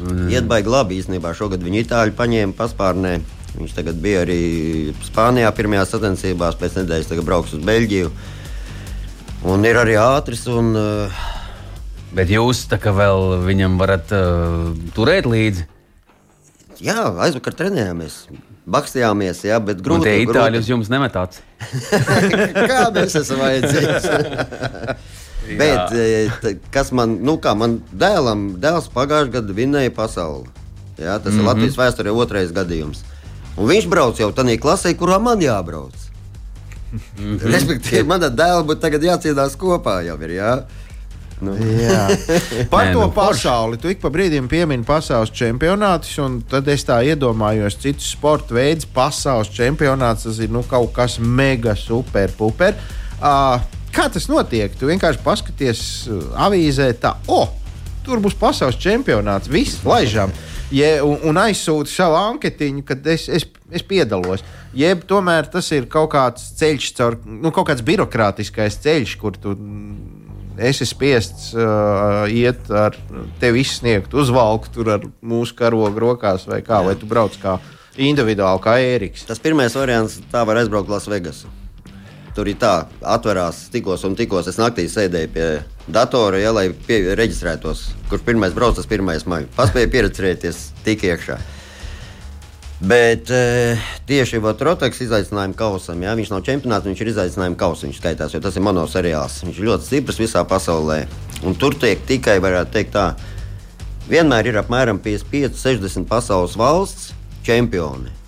Mm. Iet baigi labi īstenībā. Šogad viņu itāļu paņēma paspārnē. Viņš tagad bija arī Spānijā pirmajā sacensībās, pēc nedēļas tagad brauks uz Beļģiju. Un ir arī ātrs. Un, uh, Bet jūs tā kā vēl viņam varat uh, turēt līdzi? Jā, aizvakar trenējāmies. Bakstījāmies, jā, bet grūti. Tie itāļi uz jums nemetāts. Kā mēs esam vajadzīgi? Bet, e, kas man, nu, kā man dēlam, dēls pagājušajā gadā vinēja pasauli. Jā, tas mm -hmm. ir mhm. Latvijas vēsturē otrais gadījums. Un viņš brauc jau tādā klasē, kurā man jābrauc. Mm -hmm. Respektīvi, manā dēlā būtu tagad jācīnās kopā. Jau ir, jā. Nu. Jā. Par Nē, to nu, pasauli. Tu ik pa brīdim piemini pasaules čempionātus, un tad es tā iedomājos, citus sporta veidus. Pasaules čempionāts tas ir nu, kaut kas mega super, puper. Uh, Kā tas notiek? Tu vienkārši paskaties uh, avīzē, tā, oh, tur būs pasaules čempionāts, viss laižam. Je, un, un aizsūta savu anketiņu, kad es, es, es piedalos. Jeb tomēr tas ir kaut kāds ceļš, caur, nu, kaut kāds birokrātiskais ceļš, kur tu esi spiests uh, iet ar tevi izsniegt, uzvalkt tur ar mūsu karogu rokās, vai kā, Jā. vai tu brauc kā individuāli, kā Ēriks. Tas pirmais variants, tā var aizbraukt Lasvegasu. Tur ir tā, atverās tikos un tikos. Es naktī sēdēju pie datora, ja, lai pie, reģistrētos, kurš pirmais brauc, tas pirmais maija. Paspēju pieredzēties tik iekšā. Bet e, tieši Roteks izaicinājuma kausam, ja viņš nav čempionāts, viņš ir izaicinājuma kausam, viņš skaitās, jo tas ir mono seriāls. Viņš ir ļoti stiprs visā pasaulē. Un tur tiek tikai, varētu teikt, tā, vienmēr ir apmēram 55, 60 pasaules valsts čempioni.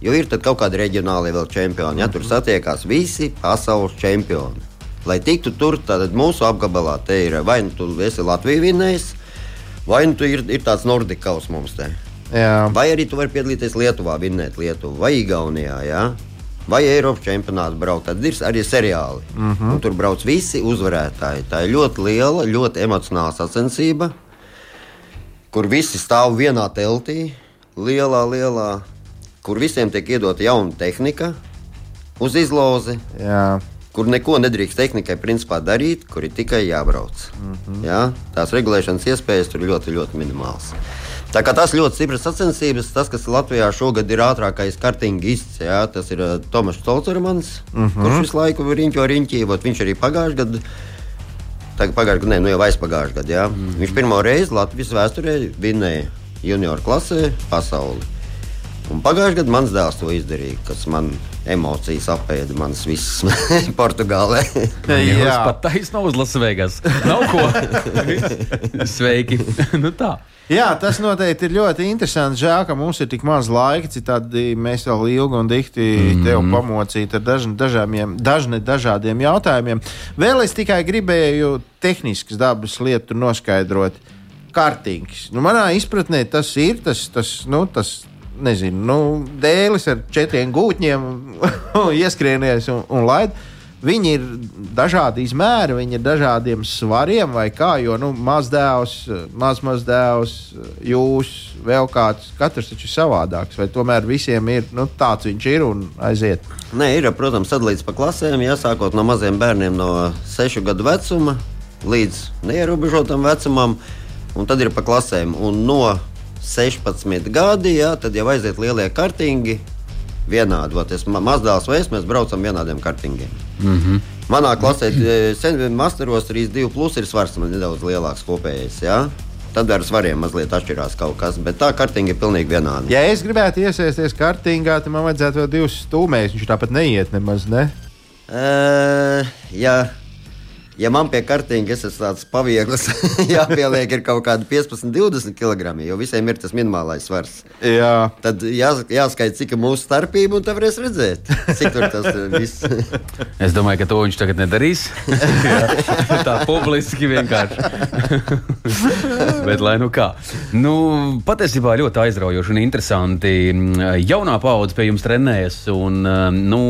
Jo ir kaut kādi reģionāli vēl čempioni. Ja, tur mhm. satiekās visi pasaules čempioni. Lai tiktu tur, tad mūsu apgabalā te ir vai nu tu esi Latvijas vinnējs, vai nu ir, ir tāds Nordikaus mums te. Jā. Vai arī tu vari piedalīties Lietuvā, vinnēt Lietuvu vai Igaunijā. Ja? Vai Eiropas čempionātā braukt, tad ir arī seriāli. Mm -hmm. Tur brauc visi uzvarētāji. Tā ir ļoti liela, ļoti emocionāla sacensība, kur visi stāv vienā teltī, lielā, lielā kur visiem tiek iedota jauna tehnika uz izlozi. Jā. Kur neko nedrīkst tehnikai principā darīt, kur ir tikai jābrauc. Mm -hmm. Jā? Tās regulēšanas iespējas tur ļoti, ļoti minimālas. Tā kā tas ļoti stipras sacensības, tas, kas Latvijā šogad ir ātrākais kartingists, jā, tas ir uh, Tomas Stolcermans, mm -hmm. kurš visu laiku ir riņķo riņķī, viņš arī pagājušajā gadā tagad pagājušajā gadā, nu jau aizpagājušajā gadā. Mm. Viņš pirmo reizi Latvijas vēsturē vinnēja junioru klasē pasauli. Un pagājušajā gadā mans dēls to izdarīja, kas man emocijas apēda manas visas Portugālē. Jūs pat taisnība uz Lasvegas. Nav ko. Sveiki. nu tā. Jā, tas noteikti ir ļoti interesanti. Žēl, ka mums ir tik maz laika, citādi mēs vēl ilgi un dikti mm -hmm. tev pamocītu ar dažn, dažādiem, dažne, dažādiem jautājumiem. Vēl es tikai gribēju tehniskas dabas lietu noskaidrot. Kārtīgs. Nu, manā izpratnē tas ir tas, tas, nu, tas nezinu, nu, dēlis ar četriem gūtņiem, ieskrienies un, un laid. Viņi ir dažādi izmēri, viņi ir dažādiem svariem, vai kā. Jo nu, mazdēls, mazmazdēls, jūs, vēl kāds, katrs taču ir savādāks. Vai tomēr visiem ir nu, tāds viņš ir un aiziet? Nē, ir, protams, sadalīts pa klasēm, jāsākot no maziem bērniem no 6 gadu vecuma līdz neierobežotam vecumam, un tad ir pa klasēm. Un no 16 gadi, jā, tad jau aiziet lielie kartingi. Vienādi, vai tas mazdēls vai es, mēs braucam vienādiem kartingiem. Mm -hmm. Manā klasē, sen masteros 3,2 plus ir svars, man nedaudz lielāks kopējais. Jā? Tad ar svariem mazliet atšķirās kaut kas, bet tā kartinga ir pilnīgi vienāda. Ja es gribētu iesaistīties kartingā, tad man vajadzētu vēl divus stūmējus. Viņš tāpat neiet nemaz, ne? Uh, jā, ja man pie es esmu tāds paviegls, jāpieliek ir kaut kādi 15, 20 kg, jo visiem ir tas minimālais svars. Jā. Tad jā, jāskaita, cik ir mūsu starpība, un tad varēs redzēt, cik tur tas viss. es domāju, ka to viņš tagad nedarīs. Tā publiski vienkārši. Bet lai nu kā. Nu, patiesībā ļoti aizraujoši un interesanti. Jaunā paudze pie jums trenējas, un nu,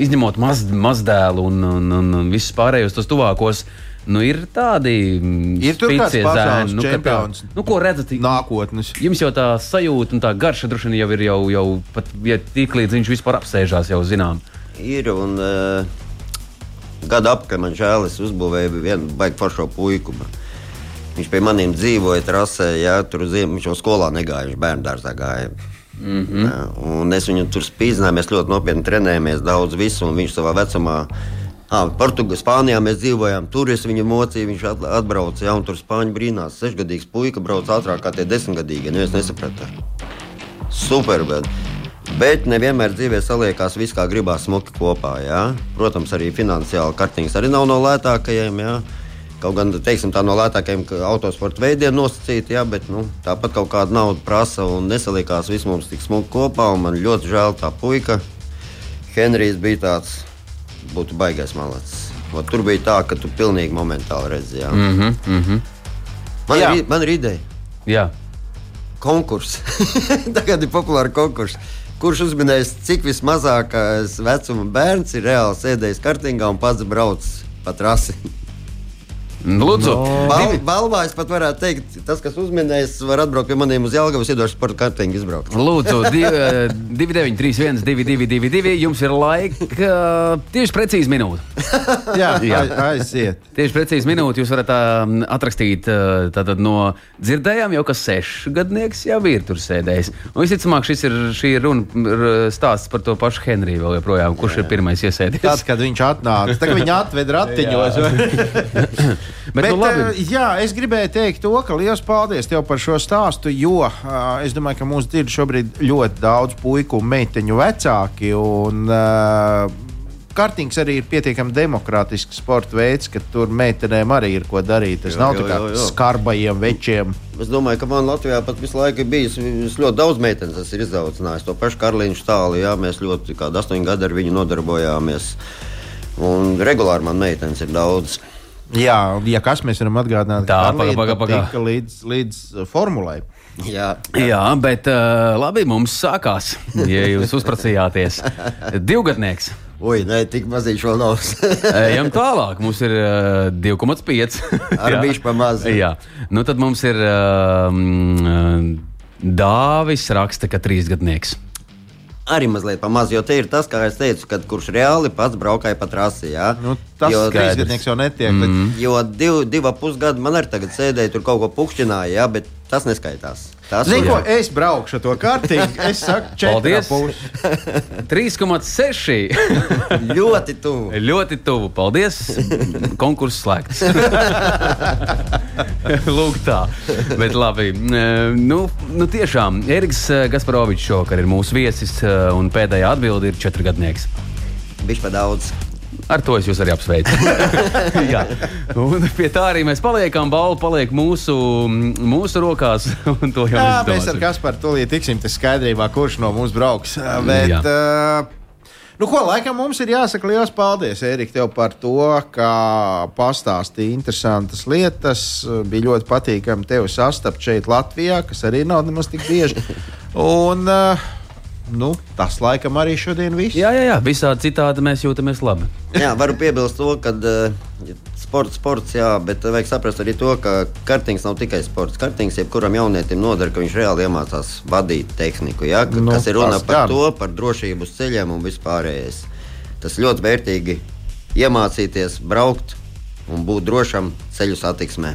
izņemot maz, mazdēlu un, un, un, un visus pārējos tos tuvāk lielākos. Nu, ir tādi mm, zēni, nu, čempions. Tā, nu, ko redzat? Nākotnes. Jums jau tā sajūta un tā garša droši vien jau ir jau, jau pat, ja tik līdz viņš vispār apsēžās, jau zinām. Ir un uh, gada apkārt man žēl, es uzbūvēju vienu baigtu foršo puiku. Viņš pie maniem dzīvoja trasē, jā, tur ziem, viņš jau skolā negāja, viņš bērnu dārzā gāja. Mm -hmm. un es viņu tur spīdzināju, mēs ļoti nopietni trenējamies, daudz visu, un viņš savā vecumā Portugālē, Spānijā mēs dzīvojām. Tur es viņu mocīju, viņš atbrauca. Ja, tur Spāņu brīnās, sešgadīgs puika brauc ātrāk kā tie desmitgadīgie. Neviens nesaprata. Super! Bet. Bet nevienmēr dzīvē saliekās viss, kā gribās, smuki kopā. Jā. Protams, arī finansiāli kartiņas arī nav no lētākajiem. Jā. Kaut gan teiksim, tā no lētākajiem autosporta veidiem nosacīta, jā, bet nu, tāpat kaut kāda nauda prasa un nesaliekās viss mums tik smuki kopā. Man ļoti žēl tā puika. Henrijs bija tāds būtu baigais malacis. Ot, tur bija tā, ka tu pilnīgi momentāli redzēji. Mm -hmm, mm -hmm. Man, jā. ir, man ir ideja. Jā. Konkurss. Tagad ir populāra konkurss. Kurš uzminējis, cik vismazākais vecuma bērns ir reāli sēdējis kartingā un pats braucis pa trasi? Lūdzu, no. Bal, balvā es pat varētu teikt, tas, kas uzminējis, var atbraukt pie maniem uz Jālgavas, iedošu sporta kartiņu izbraukt. Lūdzu, 2931, 2222, jums ir laika tieši precīzi minūte. Jā, Jā. aiziet. Tieši precīzi minūte jūs varat uh, atrakstīt tātad no dzirdējām, jau ka sešgadnieks jau ir tur sēdējis. Un visticamāk, šis ir, šī runa stāsts par to pašu Henriju vēl joprojām, kurš Jā. ir pirmais iesēdies. Tad, kad viņš atnāca, tad viņa atved ratiņos. Bet, Bet, nu, labi. Eh, jā, es gribēju teikt to, ka liels paldies tev par šo stāstu, jo uh, es domāju, ka mūsu dzird šobrīd ļoti daudz puiku un meiteņu vecāki. Un, uh, Kartings arī ir pietiekami demokrātisks sporta veids, ka tur meitenēm arī ir ko darīt. Tas jā, nav tikai skarbajiem večiem. Es domāju, ka man Latvijā pat visu laiku ir bijis ļoti daudz meitenes, kas ir izaudzinājis to pašu Karlīnu stālu. Jā, mēs ļoti, kādi astoņi gadi ar viņu nodarbojāmies. Un regulāri man meitenes ir daudz. Jā, ja kas mēs varam atgādināt, tā paga, paga, paga. līdz, līdz uh, formulai. Jā, jā bet uh, labi, mums sākās, ja jūs uzprasījāties. Divgadnieks. Ui, nē, tik maziņš vēl nav. Ejam tālāk. Mums ir uh, 2,5. Ar bišķi pa maz. Jā, nu tad mums ir uh, Dāvis raksta, ka trīsgadnieks arī mazliet pamaz, jo te ir tas, kā es teicu, kad kurš reāli pats braukāja pa trasi. Jā. Nu, tas jo, trīsgadnieks jau netiek. Mm. Bet... Jo div, divi pusgadi man arī tagad sēdēja tur kaut ko pukšķināja, jā, bet tas neskaitās. Ir- ko es braukšu ar to kārtīgi. Es saku, Paldies! 4,5. 3,6. ļoti tuvu. Ļoti tuvu. Paldies! Konkurss slēgts. Lūk, tā. Bet labi. Eh, Nu, nu tiešām, Eriks eh, Gasparovičs šovakar ir mūsu viesis, eh, un pēdējā atbilde ir četrgadnieks. Viņš pa daudz. Ar to es jūs arī apsveicu. Jā, un pie tā arī mēs paliekam. Balva paliek mūsu, mūsu rokās. un to jau Jā, mēs ar. Kasparu tūlīt tiksim tas skaidrībā, kurš no mums brauks. Bet, Jā. uh, nu, ko laikam mums ir jāsaka liels paldies, Erika, tev par to, ka pastāstīji interesantas lietas. Bija ļoti patīkami tevi sastapt šeit Latvijā, kas arī nav nemaz tik bieži. Un, uh, nu, tas laikam arī šodien viss. Jā, jā, jā, visādi citādi mēs jūtamies labi. Jā, varu piebilst to, ka uh, sports, sports, jā, bet vajag saprast arī to, ka kartings nav tikai sports. Kartings jebkuram jaunietim noder, ka viņš reāli iemācās vadīt tehniku. Jā, ka, Nu, kas ir runa tas par gan. to, par drošību uz ceļiem un vispārējais. Tas ļoti vērtīgi iemācīties braukt un būt drošam ceļu satiksmē.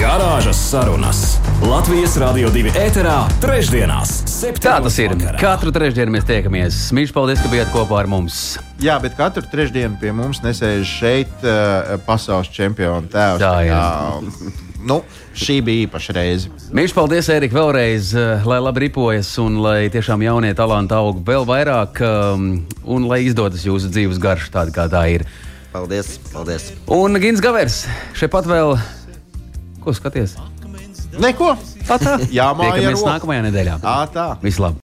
Garāžas sarunas Latvijas Rādio 2 ēterā, trešdienās, Tā tas ir. septiņos. Katru trešdienu mēs tiekamies. Mīļš, paldies, ka bijāt kopā ar mums. Jā, bet katru trešdienu pie mums nesēž šeit uh, pasaules čempiona tēvs. Tā ir. Jā, nu, šī bija īpaša reize. Mīļš, paldies, Erika, vēlreiz, eh, lai labi ripojas un lai tiešām jaunie talanti aug vēl vairāk um, un lai izdodas jūsu dzīves garš tāda, kā tā ir. Paldies! paldies. Un Gins Gavers šeit pat vēl. Ko skaties? Neko. Tā tā. Jā, māja Tiekamies nākamajā nedēļā. Ā, tā. Vislabāk!